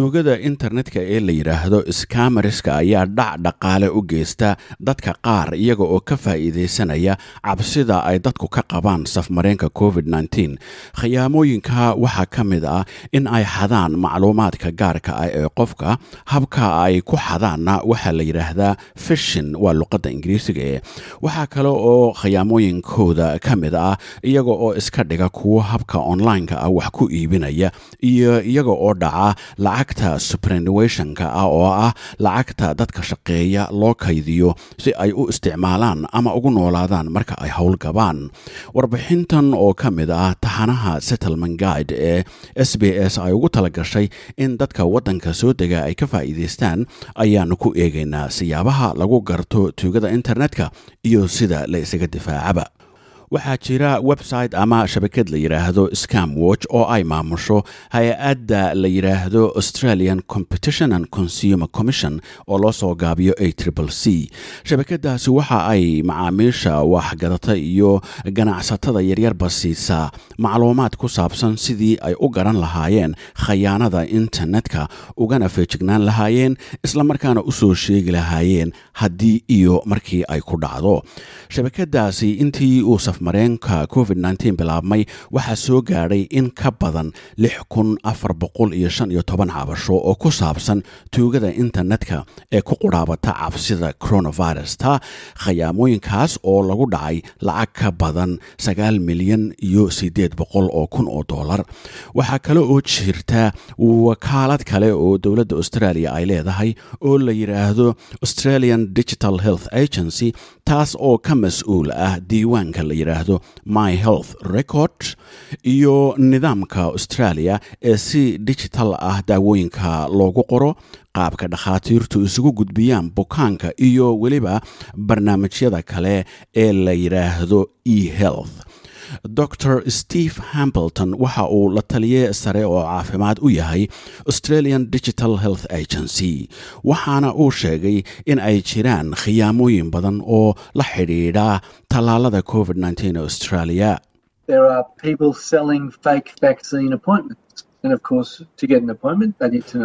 tuugada internetka ee la yidhaahdo skamariska ayaa dhac dhaqaale u geysta dadka qaar iyaga oo ka faa'iidaysanaya cabsida ay dadku ka qabaan safmareenka covid khiyaamooyinka waxaa ka mid ah in ay xadaan macluumaadka gaarka ah ee qofka habka ay ku xadaanna waxaa la yidhaahdaa fishin waa luqadda ingiriisiga ee. Waxaa kale oo khiyaamooyinkooda ka mid ah iyaga oo iska dhiga kuwo habka onlineka ah wax ku iibinaya iyo iyaga oo dhaca lacagta suprenuationka ah oo ah lacagta dadka shaqeeya loo kaydiyo si ay u isticmaalaan ama ugu noolaadaan marka ay howlgabaan warbixintan oo ka mid ah taxanaha settlement guide ee s b s ay ugu talagashay in dadka waddanka soo dega ay ka faa'iidaystaan ayaanu ku eegaynaa siyaabaha lagu garto tuugada internetka iyo sida la isaga difaacaba waxaa jira website ama shabakad la yidhaahdo scam watch oo ay maamusho hay'adda la yidhaahdo australian competition and consumer commission oo loo soo gaabiyo a triple c shabakadaasi waxa ay macaamiisha waxgadata iyo ganacsatada yaryarba siisaa macluumaad ku saabsan sidii ay u garan lahaayeen khayaanada internetka ugana feejignaan lahaayeen islamarkaana u soo sheegi lahaayeen haddii iyo markii ay ku dhacdo. Shabakadaasi intii uu mareenka covid bilaabmay waxaa soo gaadhay in ka badan cabasho oo ku saabsan tuugada internetka ee ku qudhaabata cabsida coronavirus ta khayaamooyinkaas oo lagu dhacay lacag ka badan milyan iyo oo kun oo dollar. Waxaa kale oo jirta wakaalad kale oo dowladda australia ay leedahay oo la yidhaahdo australian digital health agency taas oo ka mas'uul ah diiwaanka la yidhaahdo my health record iyo nidaamka australia ee si digital ah daawooyinka loogu qoro qaabka dhakhaatiirtu isugu gudbiyaan bukaanka iyo weliba barnaamijyada kale ee la yidhaahdo e health dor steve hambleton waxa uu la taliye sare oo caafimaad u yahay australian digital health agency waxaana uu sheegay in ay jiraan khiyaamooyin badan oo la xidhiidha tallaalada covid australia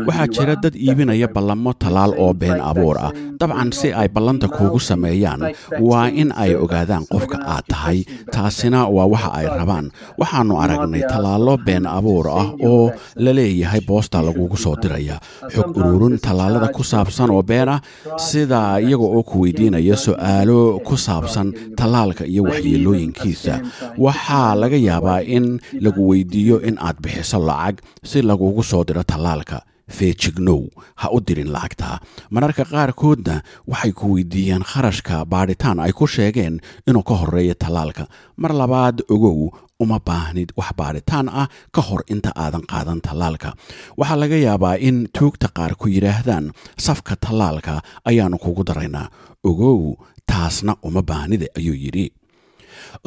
waxaa jira dad iibinaya ballamo tallaal oo been abuur ah. Dabcan si ay ballanta kuugu sameeyaan waa in ay ogaadaan qofka aad tahay. taasina waa waxa ay rabaan. waxaannu aragnay tallaallo been abuur ah oo la leeyahay boosta lagugu soo diraya xog ururin tallaalada ku saabsan oo been ah sida iyaga oo ku weydiinaya su'aalo ku saabsan tallaalka iyo waxyeelooyinkiisa waxaa laga yaabaa in lagu weydiiyo in aad bixiso lacag si lagugu soo diro tallaalka feejignow ha u dirin lacagta. Mararka qaarkoodna waxay ku weydiiyaan kharashka baadhitaan ay ku sheegeen inuu ka horeeyo tallaalka. Mar labaad ogow uma baahnid wax baadhitaan ah ka hor inta aadan qaadan tallaalka. Waxaa laga yaabaa in tuugta qaar ku yidhaahdaan safka tallaalka ayaannu kugu daraynaa ogow taasna uma baahnide ayuu yidhi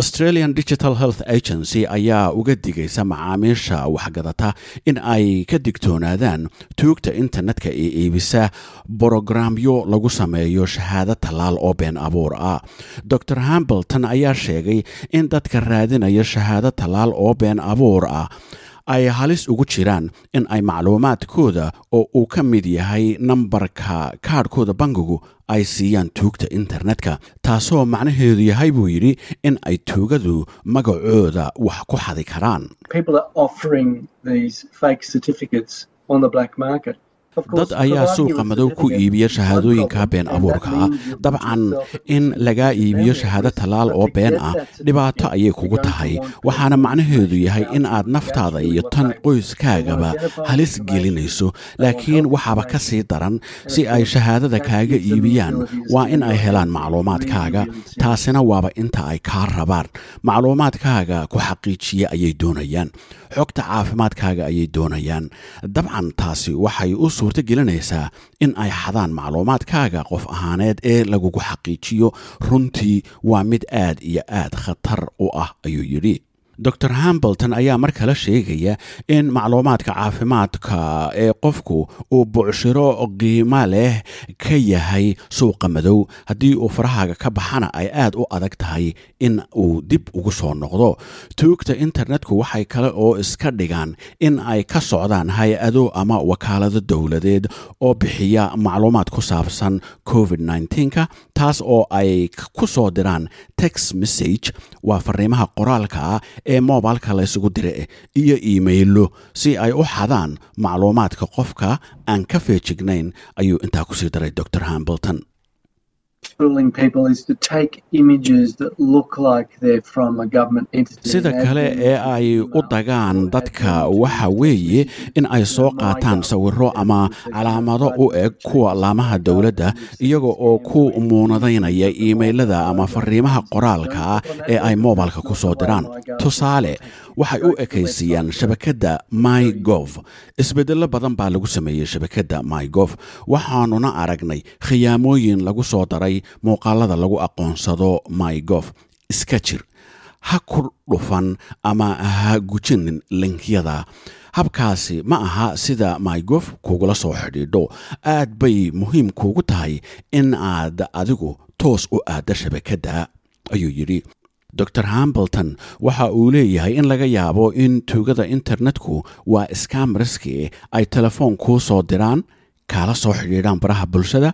australian digital health agency ayaa uga digaysa macaamiisha waxgadata in ay ka digtoonaadaan tuugta internetka ee iibisa borogramyo lagu sameeyo shahaado tallaal oo been abuur ah. Dor hambleton ayaa sheegay in dadka raadinaya shahaado tallaal oo been abuur ah ay halis ugu jiraan in ay macluumaadkooda oo uu ka mid yahay nambarka kaadhkooda bangigu ay siiyaan tuugta internetka taasoo macnaheedu yahay buu yidhi in ay tuugadu magacooda wax ku xadi karaan dad ayaa suuqa madow ku iibiya shahaadooyinka been abuurka ah dabcan in lagaa iibiyo shahaado tallaal oo been ah dhibaato ayay kugu tahay. Waxaana macnaheedu yahay in aad naftaada iyo tan qoyskaagaba halis gelinayso laakiin waxaaba ka sii daran si ay shahaadada kaaga iibiyaan. Waa in ay helaan macluumaadkaaga taasina waaba inta ay kaa rabaan. Macluumaadkaaga ku xaqiijiya ayay doonayaan xogta caafimaadkaaga ayay doonayaan. Dabcan taasi waxay u suurto gelinaysaa in ay xadaan macluumaadkaaga qof ahaaneed ee lagugu xaqiijiyo runtii waa mid aad iyo aad khatar u ah ayuu yidhi dor hambleton ayaa mar kale sheegaya in macluumaadka caafimaadka ee qofku uu bucshiro qiimo leh ka yahay suuqa madow. Haddii uu farahaaga ka baxana ay aad u adag tahay in uu dib ugu soo noqdo. Tuugta internetku waxay kale oo iska dhigaan in ay ka socdaan hay'ado ama wakaalado dowladeed oo bixiya macluumaad ku saabsan covid ka taas oo ay ku soo diraan text message. Waa fariimaha qoraalka ah ee moobilka laysugu dira iyo iimaylo. Si ay u xadaan macluumaadka qofka aan ka feejignayn ayuu intaa ku sii daray dor hambleton sida kale ee ay u dagaan dadka waxa weeye in ay soo qaataan sawiro ama calaamado u eg kuwa laamaha dowladda iyaga oo ku muunadaynaya iimaylada ama fariimaha qoraalka ah ee ay moobilka ku soo diraan. tusaale waxay u ekaysiiyaan shabakadda my gov isbedello badan baa lagu sameeyey shabakadda my gov waxaanuna aragnay khiyaamooyin lagu soo daray muuqaalada lagu aqoonsado my gov iska jir. Ha ku dhufan ama ha gujinin linkyada habkaasi ma aha sida mygof kugula soo xidhiidho. Aad bay muhiim kuugu tahay in aad adigu toos u aadda shabakadda ayuu yidhi. Dor hambleton waxa uu leeyahay in laga yaabo in tuugada internetku waa skamariski ay telefoon kuu soo diraan kaala soo xidhiidhaan baraha bulshada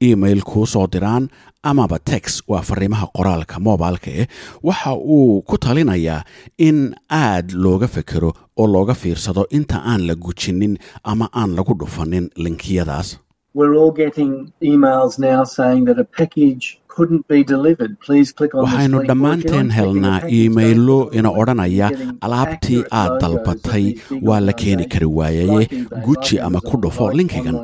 email kuu soo diraan amaba tex waa fariimaha qoraalka moobilka eh waxa uu ku talinayaa in aad looga fekero oo looga fiirsado inta aan la gujinin ama aan lagu dhufanin linkiyadaas waxaynu dhammaanteen helnaa iimaylo ina odhanaya alaabtii aad dalbatay waa la keeni kari waayaye guji ama ku dhufo linkigan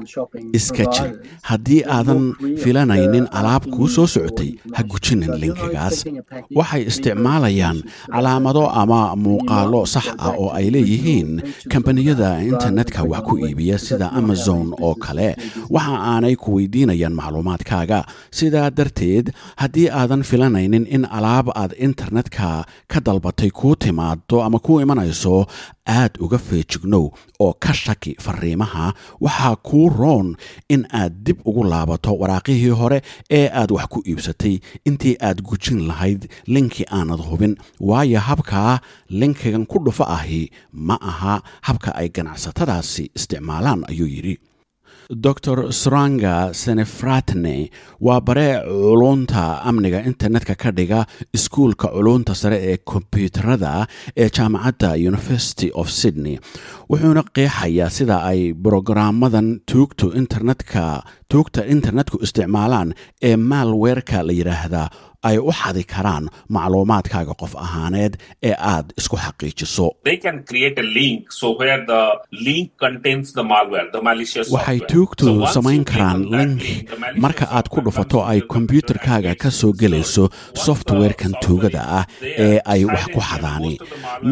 iska jir haddii aadan filanaynin alaab kuu soo socotay ha gujinin linkigaas waxay isticmaalayaan calaamado ama muuqaalo sax ah oo ay leeyihiin kambaniyada internetka wax ku iibiya sida amazon oo kale. waxa aanay ku weydiinayaan macluumaadkaaga sidaa darteed haddii aadan filanaynin in alaab aad internetka ka dalbatay kuu timaado ama kuu imanayso aad uga feejignow oo ka shaki fariimaha waxaa kuu roon in aad dib ugu laabato waraaqihii hore ee aad wax ku iibsatay. Intii aad gujin lahayd linki aanad hubin waayo habkaa linkigan ku dhufo ahi ma aha habka ay ganacsatadaasi isticmaalaan ayuu yidhi dor sranga senefratne waa bare culunta amniga internetka ka dhiga iskuulka culunta sare ee kombyuutarada ee jaamacadda university of sydney wuxuuna qeexayaa sida ay brograamadan tuugtu internetka tuugta internetku isticmaalaan ee maalweerka la yidhaahdaa ay u xadi karaan macluumaadkaaga qof ahaaneed ee aad isku xaqiijiso. Waxay tuugtu samayn karaan link marka aad ku dhufato ay kombyuutarkaaga ka soo gelayso softwarekan tuugada ah ee ay wax ku xadaani.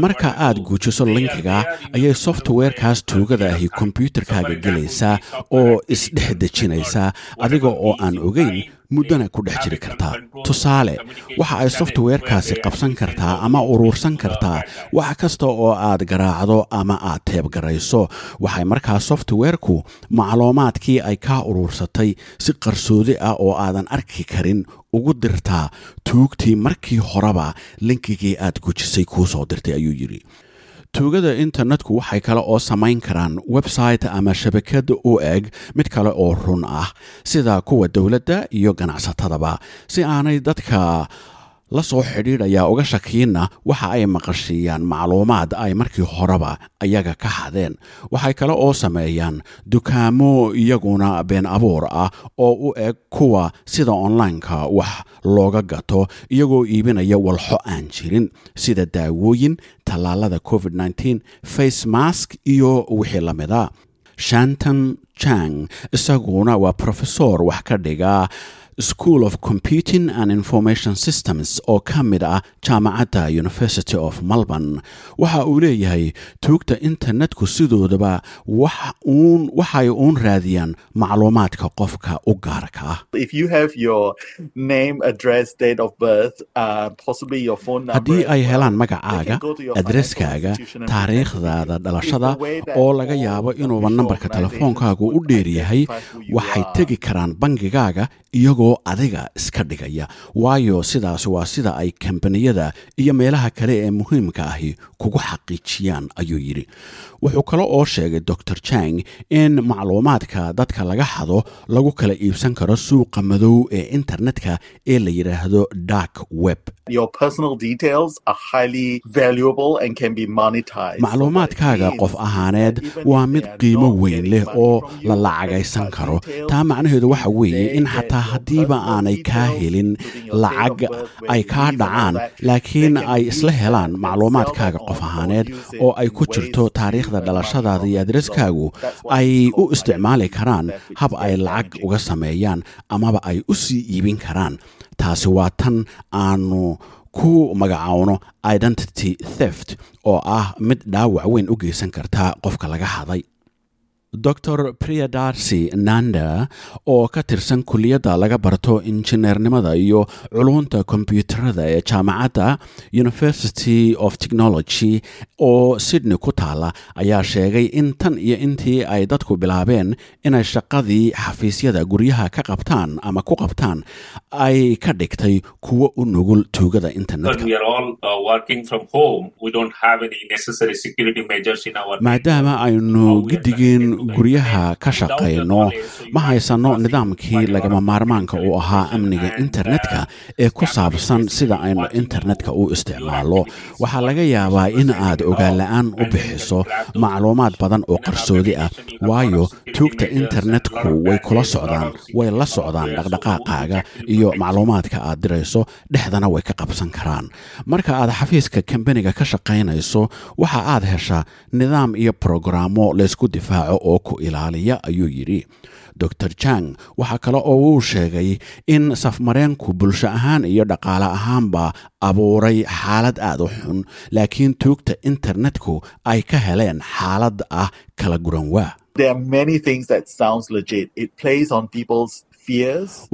Marka aad guujiso linkiga ayay softwarekaas tuugada ahi kombyuutarkaaga gelaysaa oo isdhex dejinaysaa adiga oo aan ogeyn muddana ku dhex jiri kartaa tusaale waxa ay softwarekaasi qabsan kartaa ama uruursan kartaa. Wax kasta oo aad garaacdo ama aad teebgarayso waxay markaa softwareku macluumaadkii ay kaa uruursatay si qarsoodi ah oo aadan arki karin ugu dirtaa. Tuugtii markii horeba linkigii aad gujisay kuu soo dirtay ayuu yidhi tuugada internetku waxay kale oo samayn karaan website ama shabakad u eg mid kale oo run ah sida kuwa dowladda iyo ganacsatadaba si aanay dadka la soo xidhiidhaya uga shakiinna waxa ay maqashiiyaan macluumaad ay markii horeba ayaga ka xadeen waxay kale oo sameeyaan dukaamo iyaguna been abuur ah oo u eg kuwa sida onlineka wax looga gato iyagoo iibinaya walxo aan jirin sida daawooyin tallaalada covid face mask iyo wixii la mida shanton jang isaguna waa profesor wax ka dhiga school of computing and information systems oo ka mid ah jaamacadda university of melbourne. Waxa uu leeyahay tuugta internetku sidoodaba waxay uun raadiyaan macluumaadka qofka u gaarka ah. Haddii ay helaan magacaaga adreskaaga taariikhdaada dhalashada oo laga yaabo inuuba nambarka telefoonkaagu u dheeryahay waxay tegi karaan bangigaaga iyagoo adiga iska dhigaya. Waayo sidaas waa sida ay kambaniyada iyo meelaha kale ee muhiimka ahi kugu xaqiijiyaan ayuu yidhi. Wuxuu kale oo sheegay dor jang in macluumaadka dadka laga xado lagu kala iibsan karo suuqa madow ee internetka ee la yidhaahdo dark web. Macluumaadkaaga qof ahaaneed waa mid qiimo weyn leh oo la lacagaysan karo. taa macnaheedu waxa weeye in xataa haddiiba aanay kaa helin lacag ay kaa dhacaan laakiin ay isla helaan macluumaadkaaga qof ahaaneed oo ay ku jirto taariikhda dhalashadaada iyo adreskaagu ay u isticmaali karaan hab ay lacag uga sameeyaan amaba ay u sii iibin karaan. Taasi waa tan aanu ku magacaawno identity theft oo ah mid dhaawac weyn u geysan karta qofka laga haday dor priyadarsi nanda oo ka tirsan kuliyadda laga barto injineernimada iyo culunta kombyuutarada ee jaamacadda university of technology oo sydney ku taala ayaa sheegay in tan iyo intii ay dadku bilaabeen inay shaqadii xafiisyada guryaha ka qabtaan ama ku qabtaan ay ka dhigtay kuwo u nugul tuugada internetka. Maadaama aynu gidigeen guryaha ka shaqayno ma haysanno nidaamkii lagama maarmaanka uu ahaa amniga internetka ee ku saabsan sida aynu internetka u isticmaalno waxaa laga yaabaa in aad ogaanla-aan u bixiso macluumaad badan oo qarsoodi ah waayo tuugta internetku way kula socdaan way la socdaan dhaqdhaqaaqaaga iyo macluumaadka aad dirayso dhexdana way ka qabsan karaan. Marka aad xafiiska kambaniga ka shaqaynayso waxa aad heshaa nidaam iyo brogaraamo laysku difaaco oo ku ilaaliya ayuu yidhi. Dor jang waxaa kale oo uu sheegay in safmareenku bulsho ahaan iyo dhaqaale ahaanba abuuray xaalad aad u xun laakiin tuugta internetku ay ka heleen xaalad ah kala guran waa.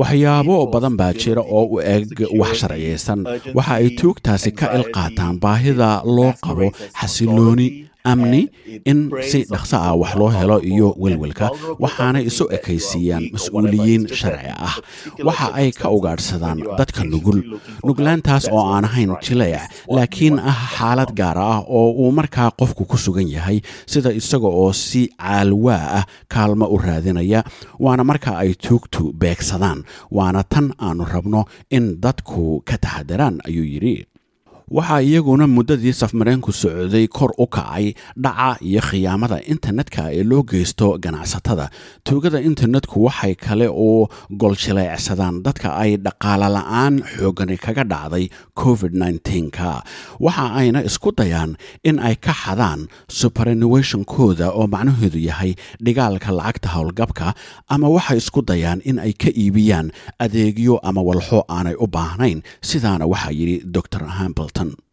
Waxyaabo badan baa jira oo u eg wax sharciyaysan waxa ay tuugtaasi ka ilqaataan baahida loo qabo xasilooni amni in si dhaqso ah wax loo helo iyo welwelka waxaanay isu ekaysiiyaan mas'uuliyiin sharci ah. waxa ay ka ugaadhsadaan dadka nugul nuglaantaas oo aan ahayn jileec laakiin ah xaalad gaar ah oo uu markaa qofku ku sugan yahay sida isaga oo si caalwaa ah kaalmo u raadinaya waana marka ay tuugtu beegsadaan waana tan aanu rabno in dadku ka taxadaraan ayuu yidhi waxaa iyaguna muddadii safmareenku socday kor u kacay dhaca iyo khiyaamada internetka ee loo geysto ganacsatada. Tuugada internetku waxay kale uu goljileecsadaan dadka ay dhaqaale la'aan xoogani kaga dhacday covid ka waxa ayna isku dayaan in ay ka xadaan superannuationkooda oo macnaheedu yahay dhigaalka lacagta howlgabka ama waxay isku dayaan in ay ka iibiyaan adeegyo ama walxo aanay u baahnayn. Sidaana waxaa yidhi dor hamble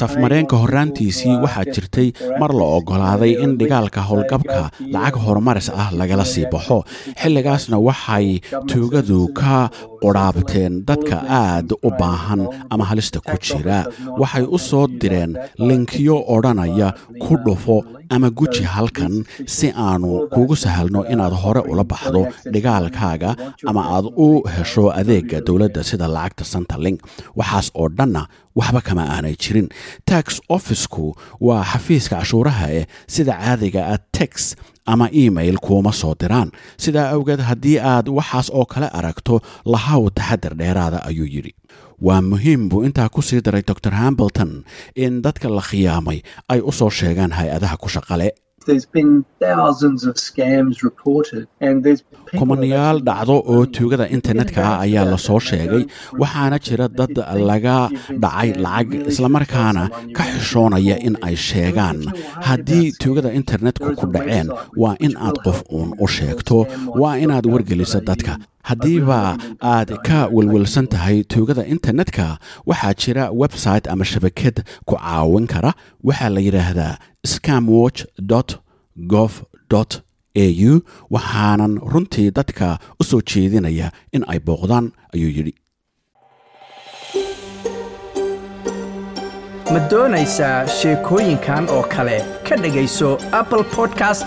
safmareenka horaantiisii waxaa jirtay mar la ogolaaday in dhigaalka howlgabka lacag horumaris ah lagala sii baxo. xilligaasna waxay tuugadu ka qudhaabteen dadka aad u baahan ama halista ku jira. waxay u soo direen linkiyo odhanaya ku dhufo ama guji halkan si aanu kugu sahalno inaad hore ula baxdo dhigaalkaaga ama aad u hesho adeega dowladda sida lacagta centerlink waxaas oo dhanna waxba kama aanay jirin. Tax officku waa xafiiska cashuuraha eh sida caadiga ah tex ama email kuuma soo diraan. Sidaa awgeed haddii aad waxaas oo kale aragto lahaw taxadar dheeraada ayuu yidhi. Waa muhiim buu intaa ku sii daray dor hambleton in dadka la khiyaamay ay u soo sheegaan hay'adaha ku shaqale There's been thousands of scams reported, and there's people kumanayaal have actually- dhacdo oo tuugada internetka ah ayaa la soo sheegay. waxaana jira dad laga dhacay lacag islamarkaana ka xishoonaya in ay sheegaan. haddii tuugada internetku ku dhaceen waa in aad qof uun u sheegto waa inaad wargeliso dadka haddiiba aad ka welwelsan tahay tuugada internetka waxaa jira website ama shabakad ku caawin kara. Waxaa la yidhaahdaa scamwatch gov au waxaanan runtii dadka u soo jeedinaya in ay booqdaan ayuu yidhi. Ma doonaysaa sheekooyinkan oo kale? Ka dhegayso apple podcast